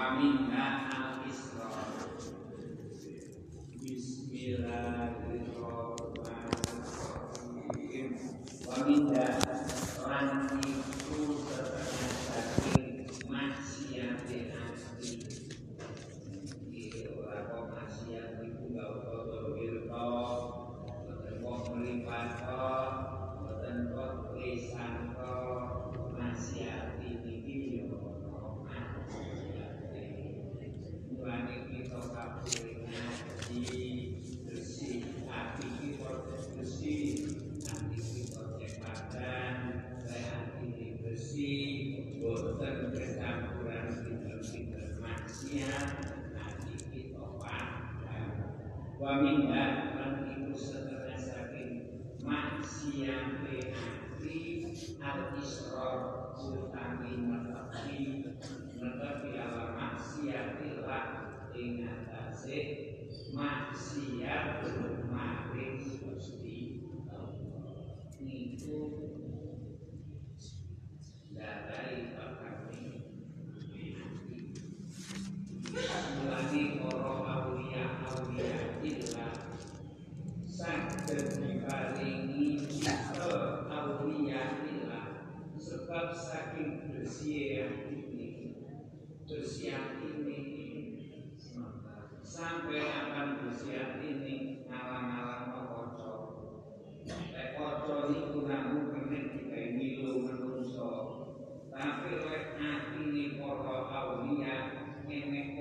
wa minna al isra bismillahirrahmanirrahim. Wa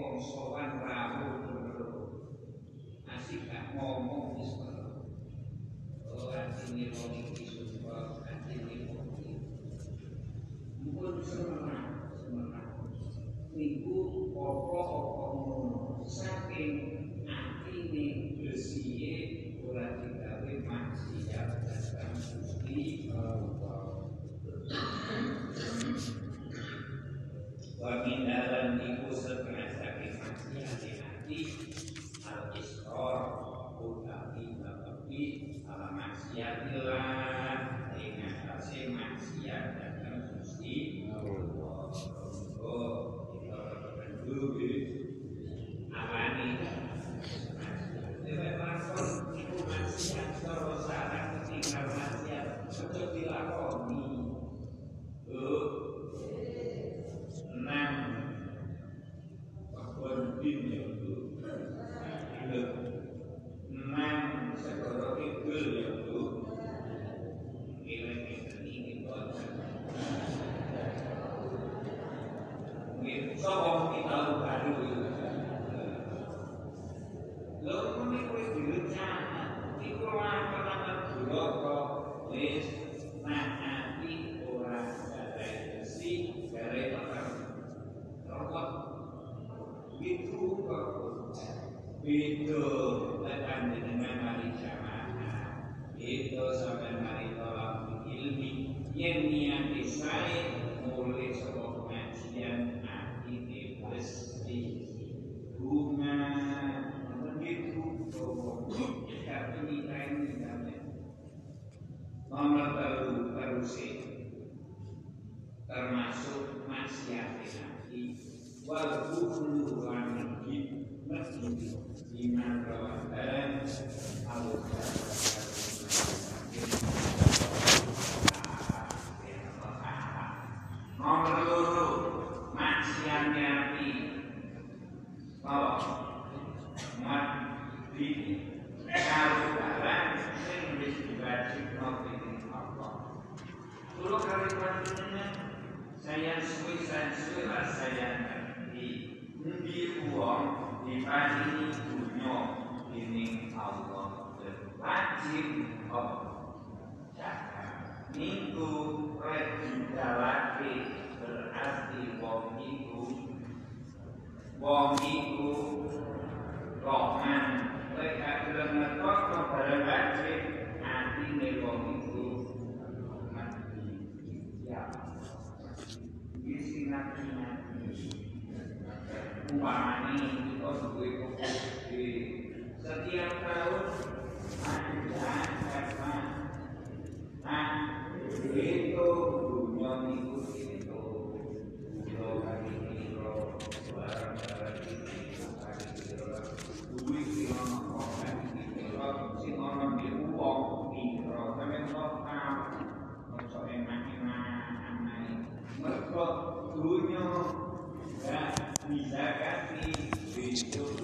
wong sowan dạ thưa dan hari bil ilmi yang niat saya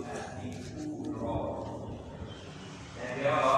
dadi kura. Dewa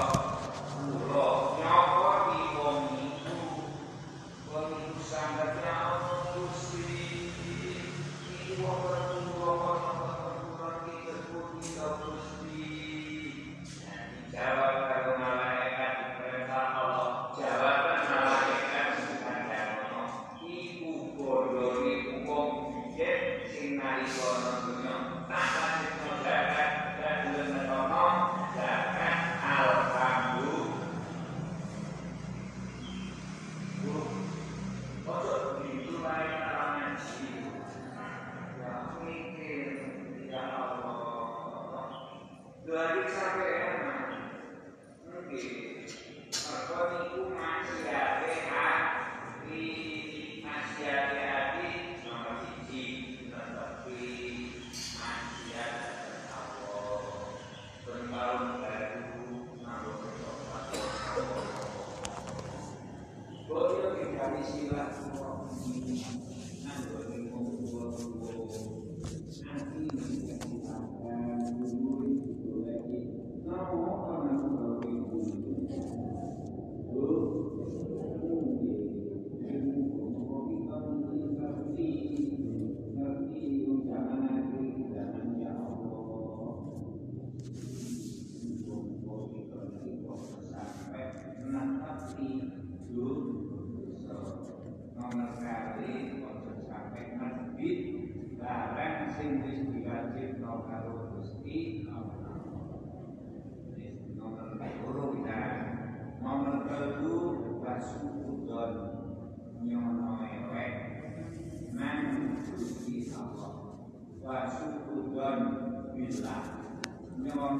Bismillah. Nyolong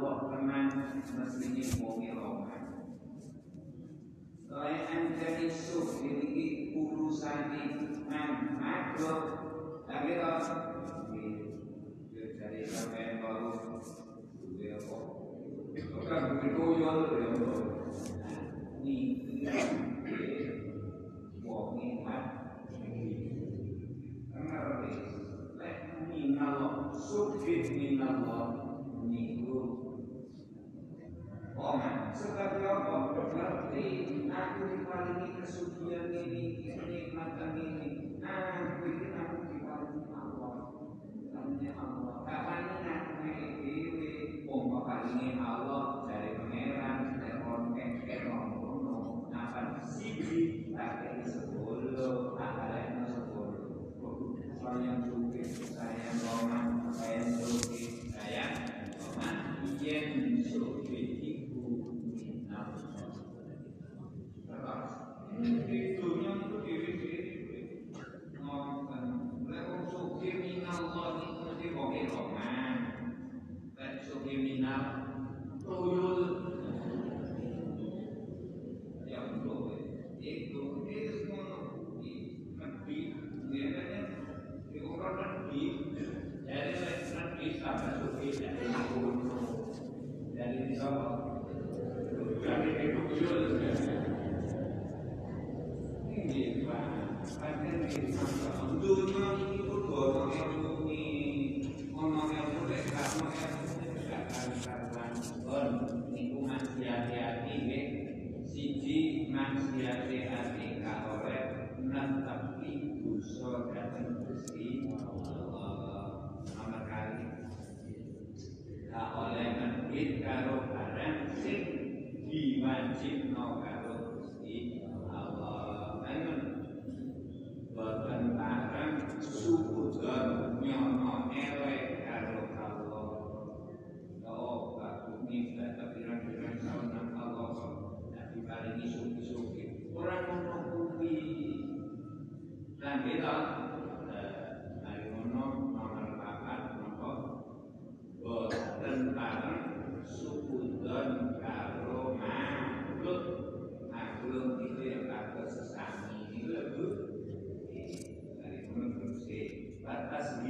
Rahman mestinya wonge Rahman. Soale anjen isu iki urusane nang magot. Lagi to yo dari baru apa? Bukan begitu yo ini Niki wonge mak. ini Lek minallah, subhid minallah, Orang sebagai Allah ngerti aku diparingi kesucian ini, kenikmatan ini. Nah,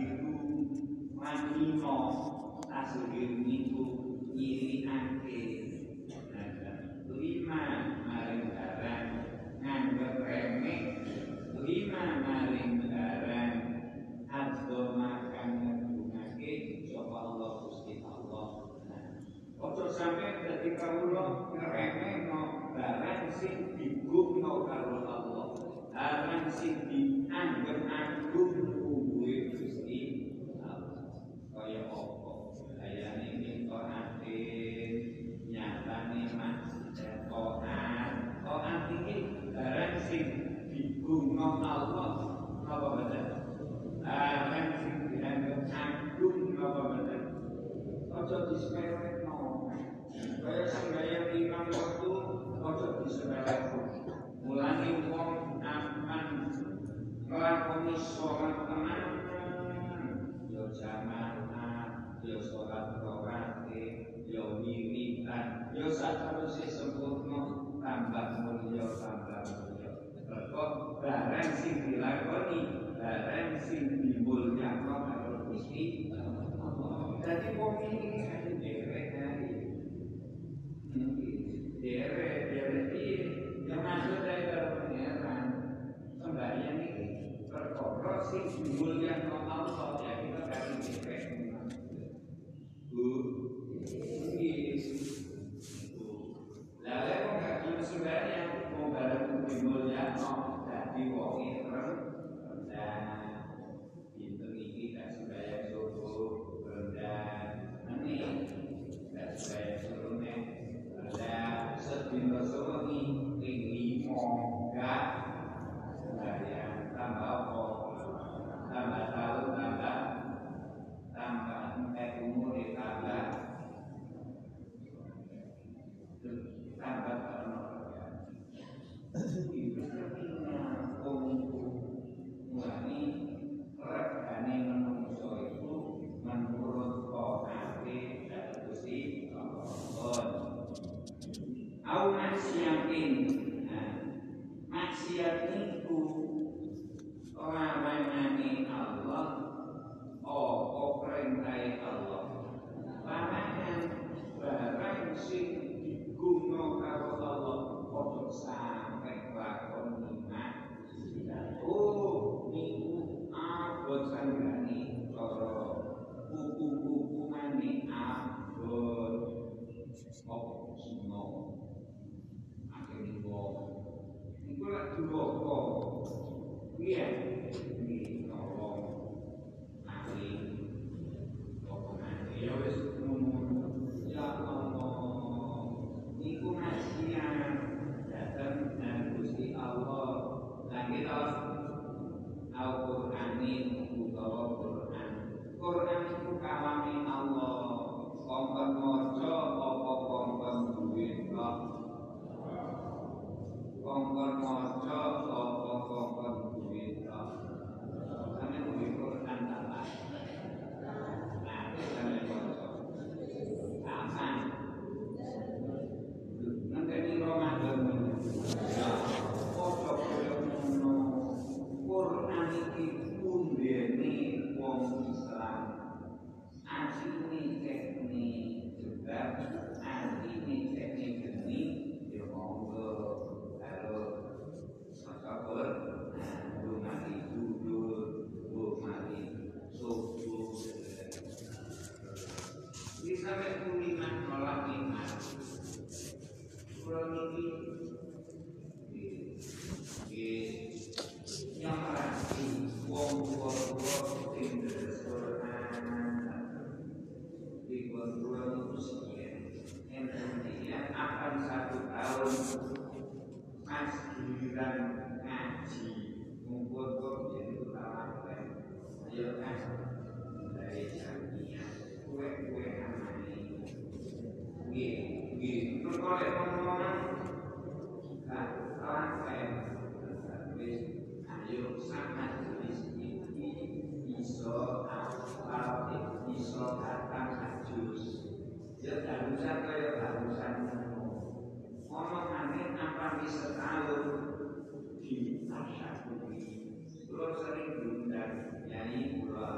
batas biru manino hasil biru itu iri ake lima maring barang nganggep remeh. Lima maring barang ado makan ngedungake sapa Allah Gusti Allah. Ojo sampai ketika kawula ngeremeh no barang sing digumno karo Allah. Barang sing dianggep digumno Allah apa bener barang sing dianggep agung apa bener ojo disepelekno kaya sembahyang imam waktu ojo disepelekno mulane wong aman nglakoni sholat tenan yo jamaah yo sholat rawatib yo wiridan yo saterusé sempurna tambah mulya tambah barang sing dilakoni barang sing dimulyakno karo Gusti Allah. Dadi wong iki kan hari derek piye? Yang masuk dari pengeran sembahyang ini perkara sing Allah Nabi wa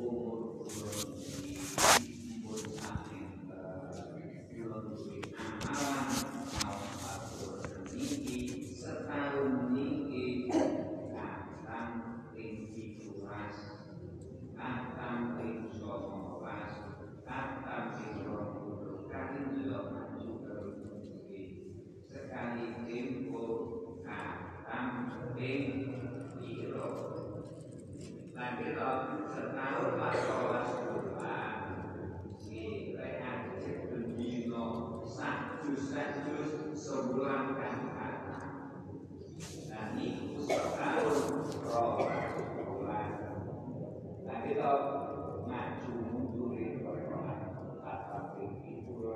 umur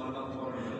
What about foreign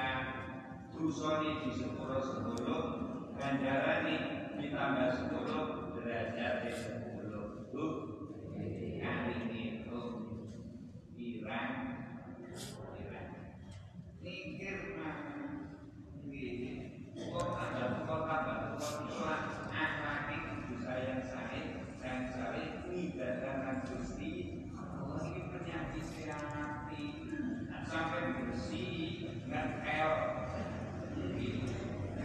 Kusoni di sepuro sepuluh Ganjarani ditambah sepuro Derajat di sepuluh. Itu Kali itu Pirang Pirang mikir mah Ini Kok ada kok apa Kok curang Ahlaki kudu sayang saya Sayang saya Nidadakan Gusti. Allah ini penyakit siramati nah, Sampai bersih Nggak elok.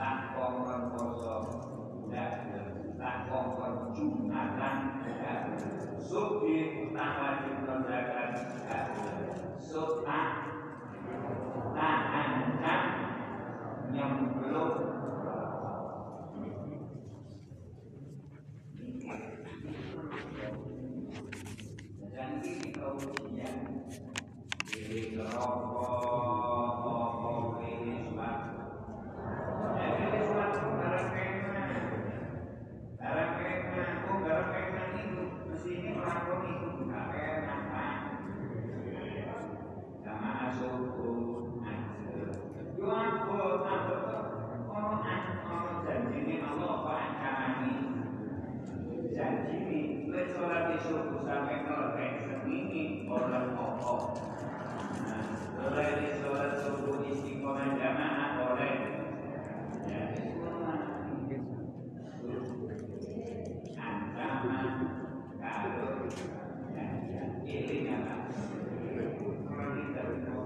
Tak kongkong kosong, tidak tak kongkong jumatan budak suki utang wajib konjakan budak suka tahan dan ini kau ujian di kerokok subuh sampai melek semini orang pokok. Boleh sholat subuh istiqomah jamaah boleh ya semua ancaman kalau ini apa orang kita itu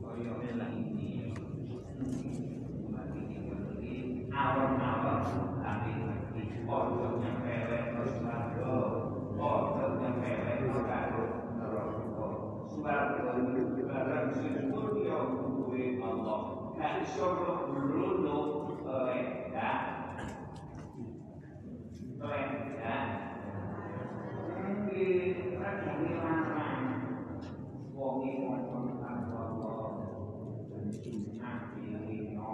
koyoknya ini awal-awal tapi Ojo nyempelek terus mado Ojo nyempelek terus karo neraka Sebab barang sujud ya kuwe Allah Gak iso melulu Leda Leda Mungkin Radini larang Wongi ngomong tanpa Allah Akhiri no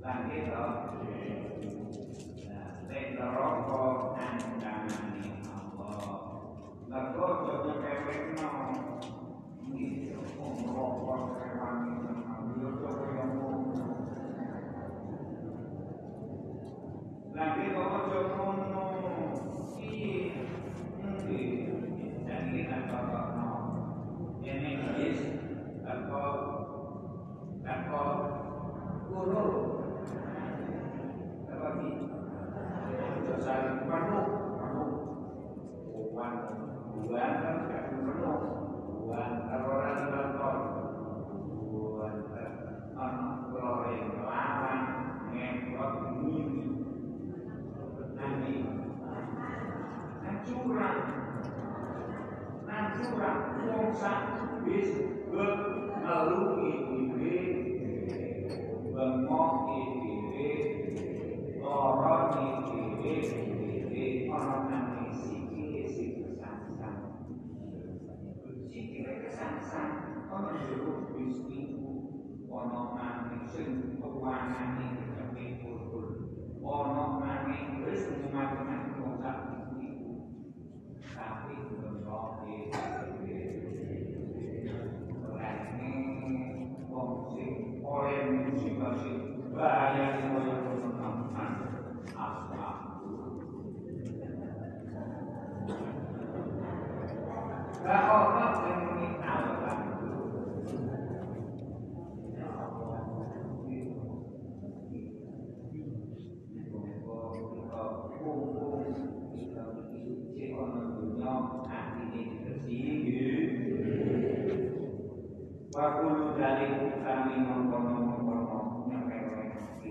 Lagi toh rokok ancaman Allah. Lalu jadi kewek no, ini rokok kewan itu coba yang lagi bawa coba no, ini jadi apa no, ini is apa apa guru apa sih? saling penuh penuh bukan bukan kan tidak penuh bukan teroran kantor bukan anak goreng lawan ngekot ini nanti curang curang wong sak wis ngelungi dhewe bengok dhewe lara dhewe orang nanti sikile sing kesangsan sikile kesangsan ono jero wis iku ono nanti sing keuangane kepikul ono nanti wis macam-macam wong sak iku tapi belum roke wong sing oleh musibah sing bahaya sing koyo ngono asal Lah orang yang meminta Allah Wakulu dari kami mengkono-mengkono nyampe-nyampe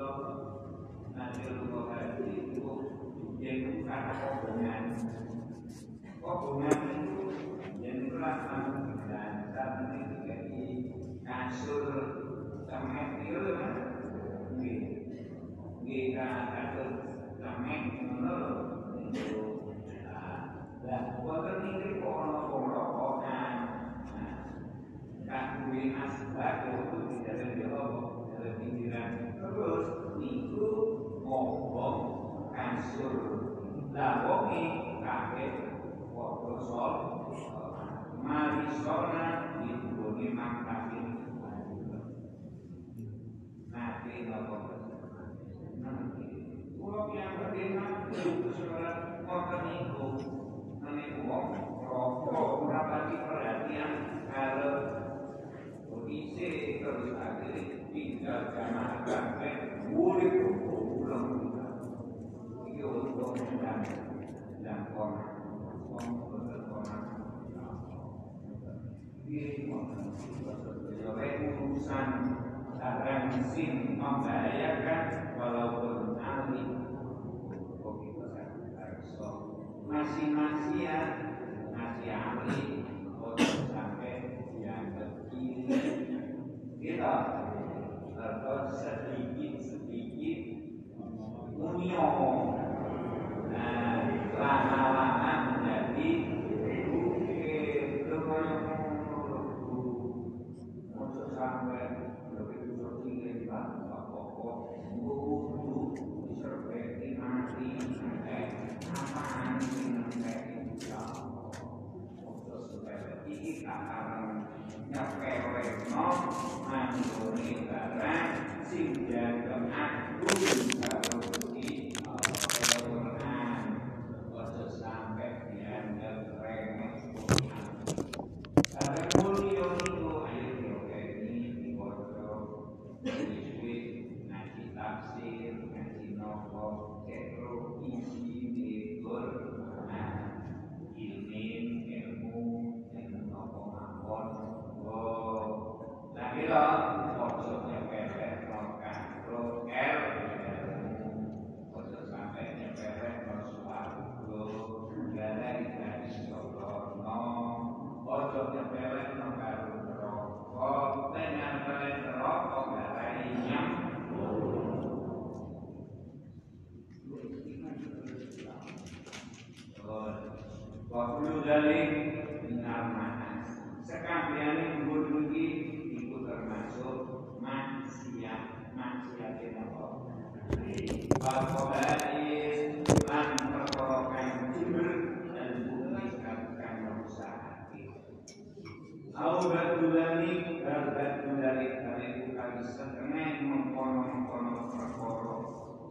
Nanti lu itu Yang karena hubungan Hubungan itu Yang telah dan saat ini kasur sama itu kan kita kasur sama itu Mari marisona ibu bumi maktafi nanti nopo nanti. Kalau yang berdina sekolah itu nanti uang rokok berapa di perhatian. Kalau kondisi terus akhirnya tinggal jamaah. sebagai urusan barang sing membahayakan walaupun ahli masih-masih ya masih ahli untuk sampai yang terkini kita terus sedikit sedikit unyong nah lama-lama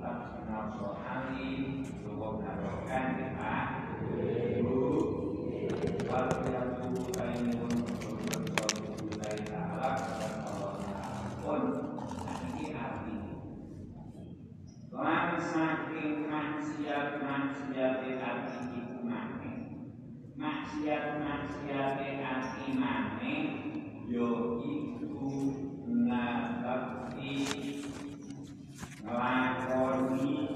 wassalam sohani Tuhan harokan Ini maksiat-maksiat Ati ibu mani nglakoni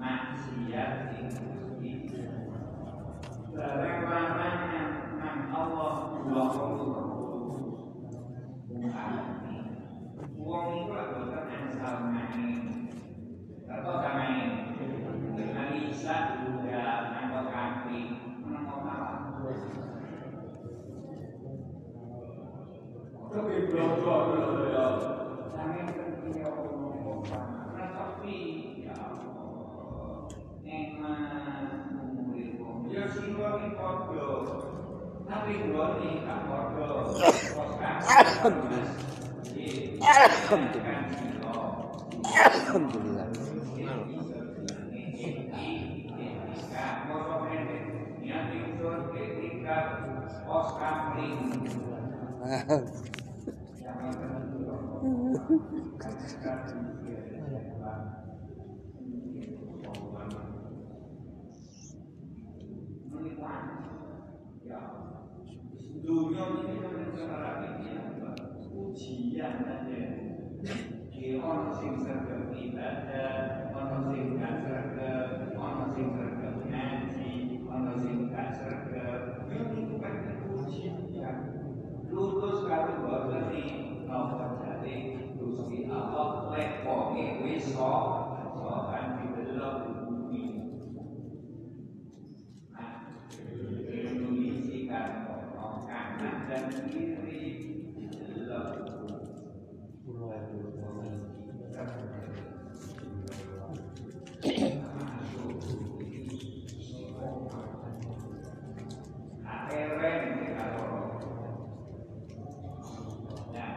maksiat ing barang larangan nang Allah wa Muhammad wong iku lak boten asal main atau samain analisa juga nang kaki tapi belum Alhamdulillah. Alhamdulillah. Alhamdulillah. dunia ini kan sekarang ini? Ya, ujian aja. Di orang sing sergap ibadah, orang sing gak sergap, orang sing sergap ngaji, orang sing gak sergap. Ini bukan ujian. Ya. Lulus kalau buat nanti, mau jadi terus di Allah, lepoke, wisok,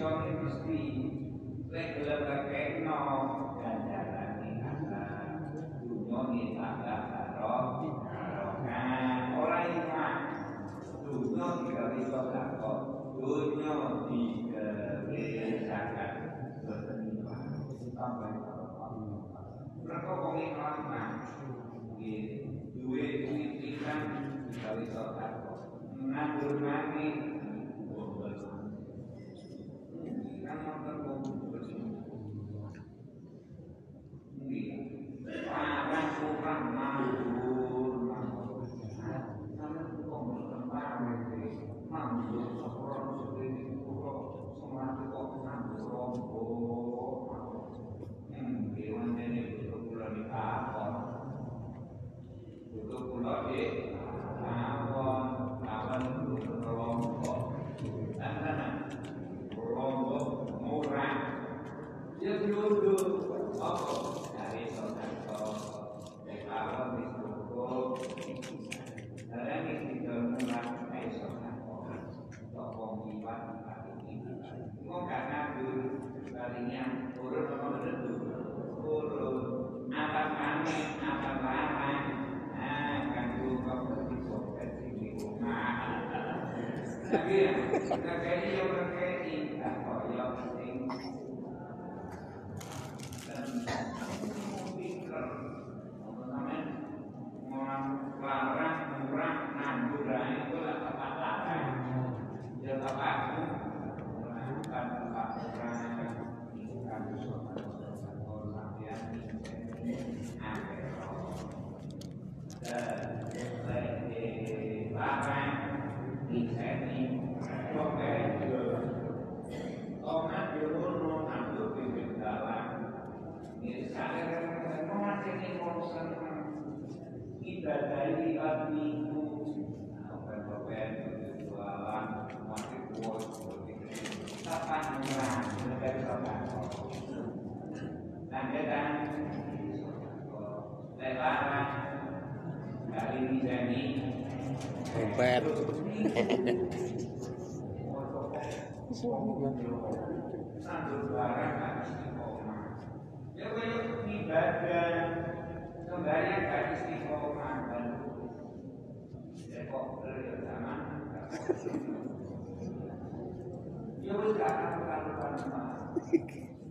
on his feet like now. okay. uh, Sambil harus istiqomah. Ya kalau ibadah sembahyang gak istiqomah dan ya kok beliau sama. Ya wis gak apa.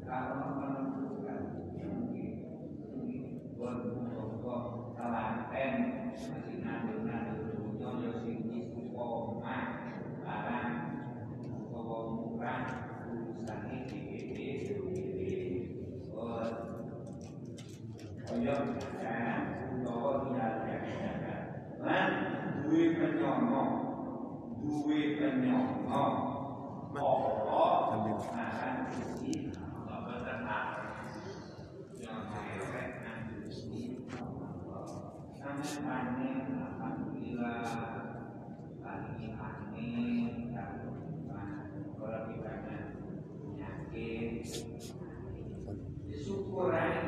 Kalau menentukan mungkin buat telanten masih nandung-nandung dunia ya sing istiqomah barang bahwa murah urusannya DPD DPD buat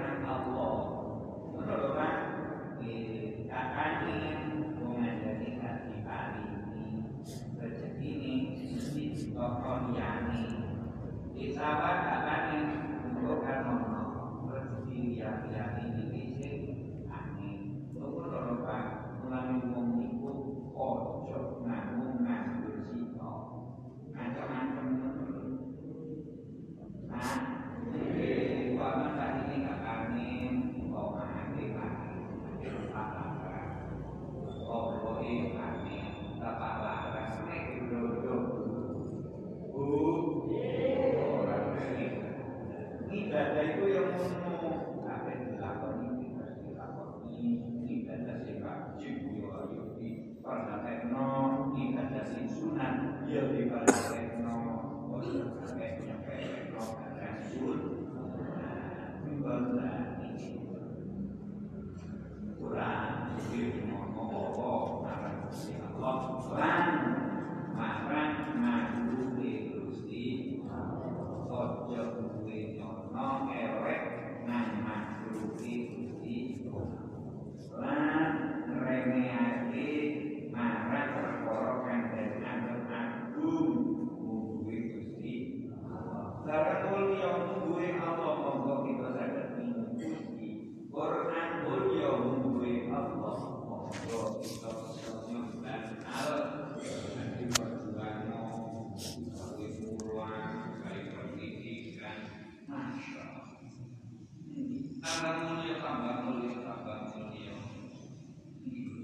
nang Allah menurut kan akan kali ini rezeki ini mesti tokoh disawat akan ingin untuk kan rezeki yang yang ini bisa angin menurut kan melalui wong iku ojo nganggung nganggur sito macam-macam nah jadi kalau tadi ini nggak angin mau angin lagi Oh, oh, ini angin bapak larang nek dodo bu orang ini ibadah itu yang ngono apa yang dilakoni harus dilakoni ibadah sing wajib yo ayo di praktekno ibadah sing sunat yo di praktekno ojo sampai nyepelno rasul ibadah ini kurang jadi ngomong apa marah Gusti Allah lan marah ngadu Gusti ojo duwe nyono elek nang makruhi Gusti. Lan ngremehake marah perkara kang anggap agung kuwi Gusti. Barang mulia duwe Allah monggo kita saged Gusti Quran mulia duwe Allah monggo kita nyembah Allah nanti perjuangan Baik puluhan, baik pendidikan, Masya Allah. Tambah mulia, tambah mulia, tambah mulia.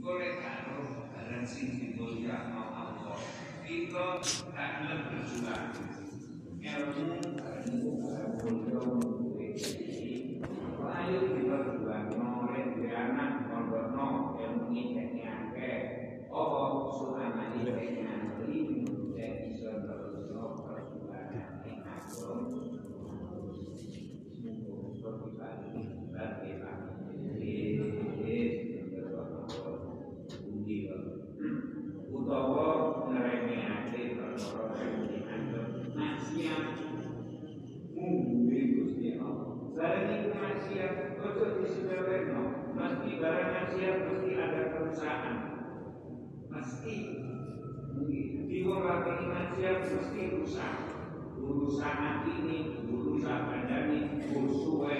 Boleh karo barang sing dimulia Allah. Kita akan berjuang. Ilmu Ayo kita berjuang. Noleh di anak, noleh ilmu ini akeh. Oh, suami ini nanti jadi saudara perjuangan yang agung. utawa ngremehake perkara sing dianggep maksiat mungguwe Gusti Allah. Barang iku maksiat ojo disepelekno. Mesti barang maksiat mesti ada kerusakan. Mesti di wong lakoni maksiat mesti rusak. Urusan ini, urusan usuwe,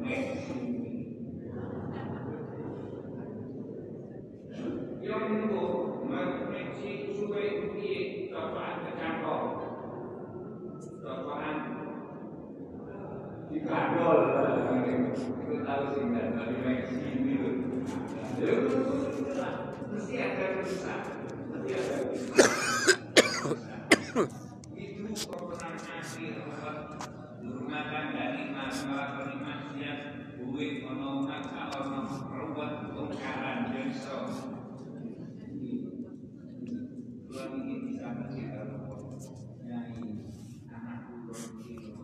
meksi. Yang itu meksi usuwe piye cocok kecantol. Dikandol itu tahu sih kan itu. Mesti ada rusak. Mesti ada itu pemenang akhir menggunakan dari masalah maksiat duit ono masalah ono perubat tungkaran desa Tuhan ini bisa menjaga nyai anak terpilih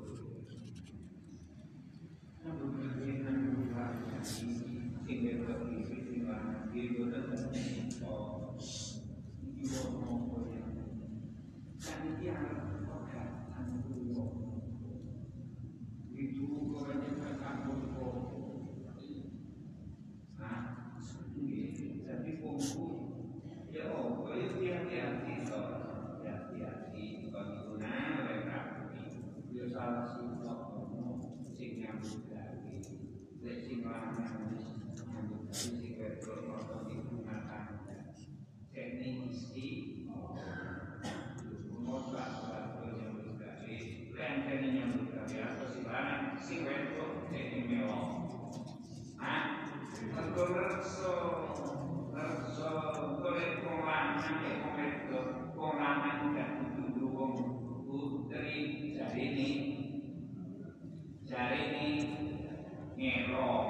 di mana Gitu dan oh, itu mau yang kan dia pakai anu itu orang yang kampung kok nah jadi fungsi ya oh boleh hati-hati so hati-hati kalau guna mereka dia salah sih sing nyambut lagi sing lanang nyambut lagi sing wedok nonton di rumah tangga teknik isi Mosa satu nyambut lagi Lenteng nyambut lagi Atau si lanang si wedok teknik mewah Ah, mergo reksa reksa golek wong lanang ya wong wedok wong lanang gak kudu wong putri jarine jarine ngelong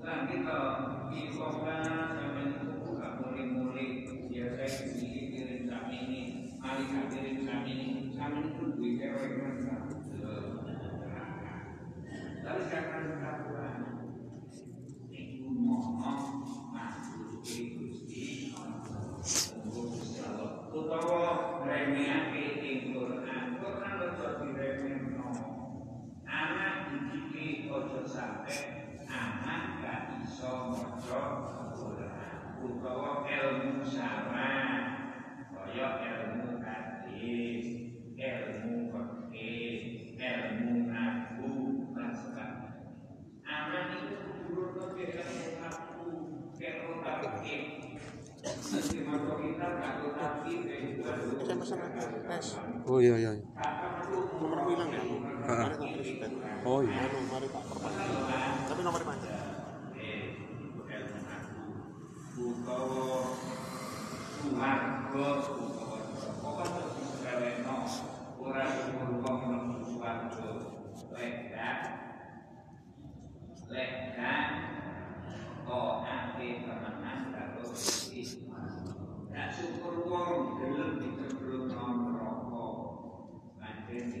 lan kita di kota sampeyan itu gak mulai-mulai biasa iki kirim kami ini mari kirim kami ini kami itu duit cewek kan tapi sekarang kaburan ibu mohon masuk Gusti utawa remehake ing Quran Quran aja diremehno anak didiki aja sampe anak gak iso maca Quran utawa ilmu syarah kaya ilmu hadis ilmu fikih ilmu nahwu lan sebagainya anak itu turun ke ilmu nahwu ilmu fikih Nanti masuk kita kalau tapi Oh iya iya. iya. nomor hilang ya Heeh. mari tak presiden Oh iya. anu mari tak perpanjang tapi nomor panjang pokok terus diseleweno ora suruh wong mlebu suwarga lek gak lek gak kok ate temenan karo Gusti gak syukur wong gelem dicemplungno neraka pancen di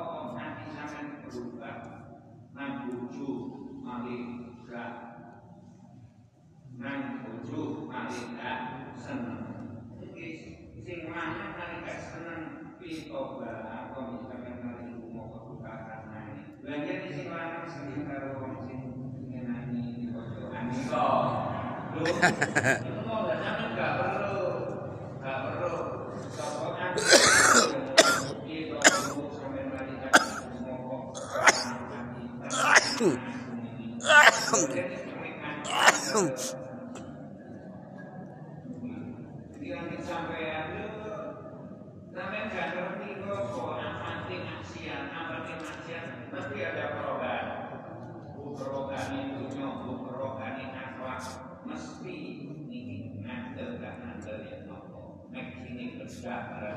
malih gak nang bojo malaikat seneng. Iki sing lanang malaikat seneng pitoba apa misalkan mari mau kebukaan naik belanja di sing lanang seneng karo wong sing ngenani di pojokan. Iso lho itu mau gak sampe gak perlu gak perlu sokongan itu sampai malaikat ngomong Bilang sampean sampean gak ngerti kok kok amati maksiat, amati maksiat, mesti ada perubahan. Perubahan itu nyok, perubahan akhlak, mesti ini ngandel gak ngandel ya nopo. Mek sini kerja pada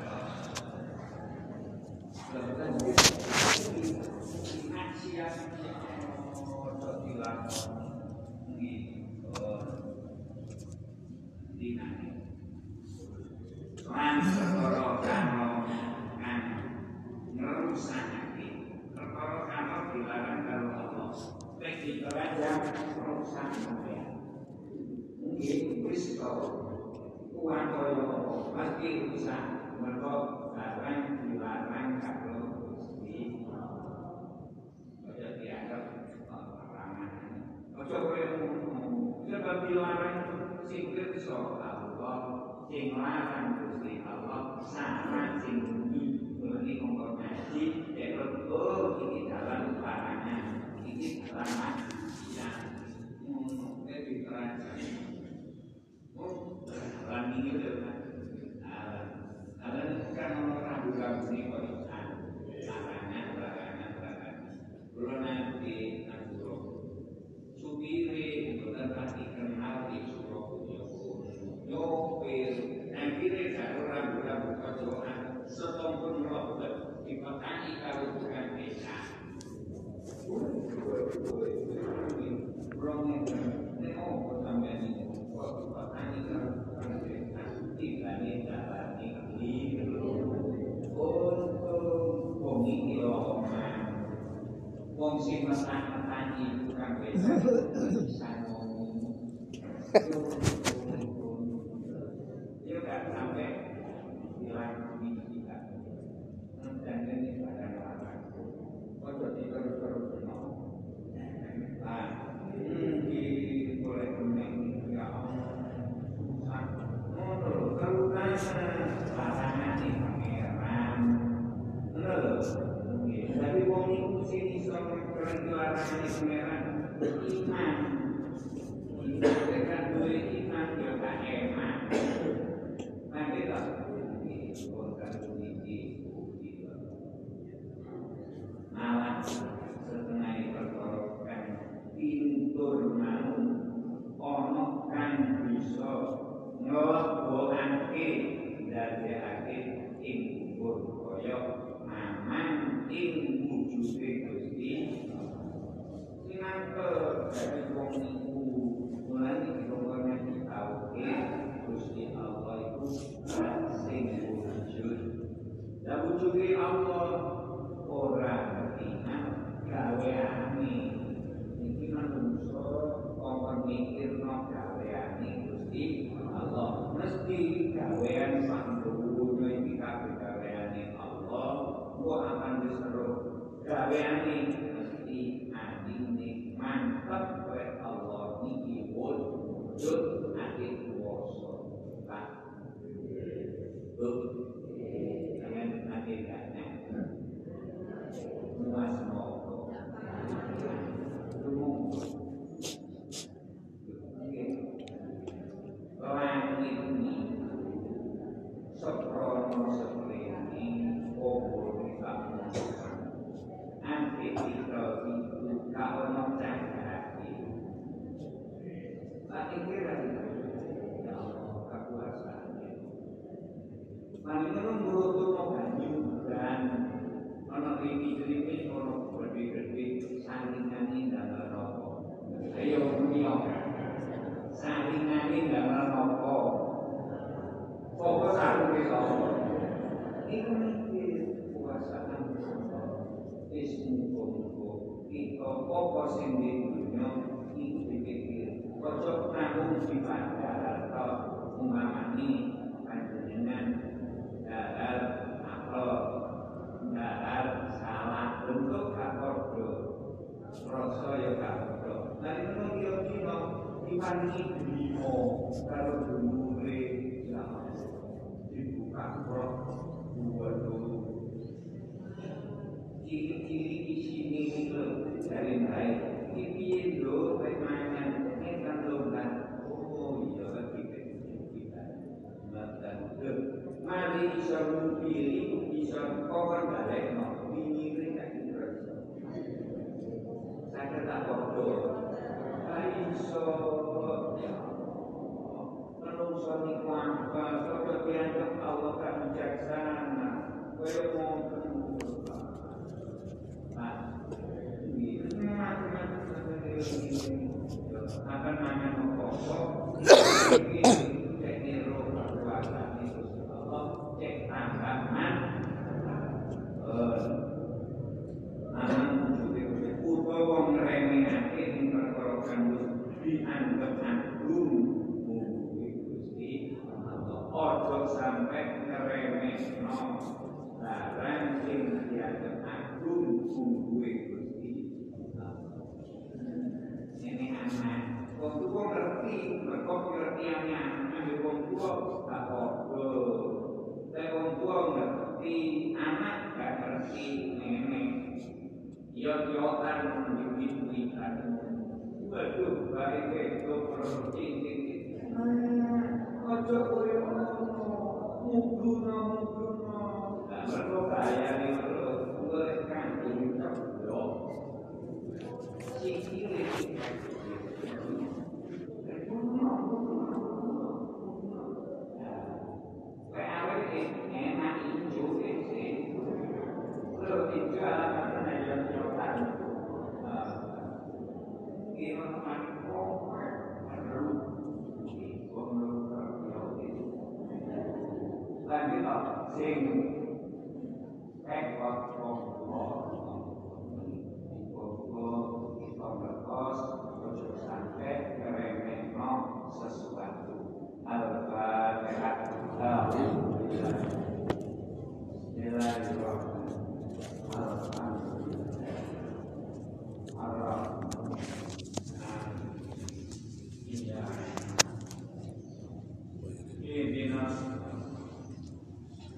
Maksiat ojo dilakoni dinane lan perkara kano kan ngerusakake perkara kano dilarang karo Allah nek dipelajang merusak sampean mungkin wis to kuat kaya apa pasti rusak mergo barang dilarang karo Gusti Ojo dianggap larangan Ojo kaya ngono sebab dilarang sing kersa Allah sing larang Gusti Allah sama sing bumi berarti kongkong ngaji ya oh ini dalam larangan ini dalam maksiat ngono ke diterangkan oh dalam ini dengan Alam itu kan orang ragu-ragu ini kok larangan larangan larangan belum nanti nanti supire bukan pasti kenal di suruh akhirnya karo rambu-rambu kocokan setongkol robot dipekani karo tukang desa Wrong in ake dadekake ing kubur kaya aman ing wujude Gusti. Minangka dadi wong iku mulane dikongkone ditauke Gusti Allah iku sing wujud. Lan wujude Allah ora ketingan gaweane iki kan manungsa kok mikirno gaweane Gusti. Allah. Mesti gawean sandunya iki kabeh gaweane Allah gua akan diseru gaweane mesti anjing mantep oleh Allah niki wujud dianggap agung mungkuri oh, Gusti atau ojo sampai ngeremehno barang sing dianggap agung kowe kok ora cincin. Ojo kowe ngono. Mubuna sing rekod wongko Bogo kita berkos Bojo sampai ngeremeno sesuatu.